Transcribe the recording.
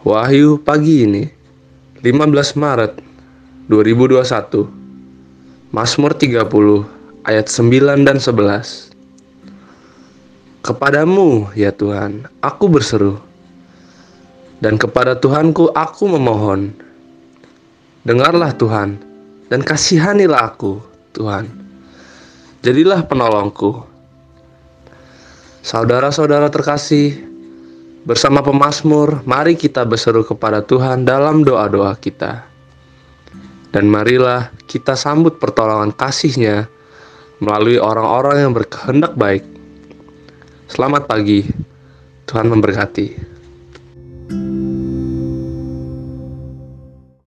Wahyu pagi ini 15 Maret 2021 Mazmur 30 ayat 9 dan 11 Kepadamu ya Tuhan aku berseru. Dan kepada Tuhanku aku memohon. Dengarlah Tuhan dan kasihanilah aku Tuhan. Jadilah penolongku. Saudara-saudara terkasih Bersama pemazmur, mari kita berseru kepada Tuhan dalam doa-doa kita. Dan marilah kita sambut pertolongan kasih-Nya melalui orang-orang yang berkehendak baik. Selamat pagi, Tuhan memberkati.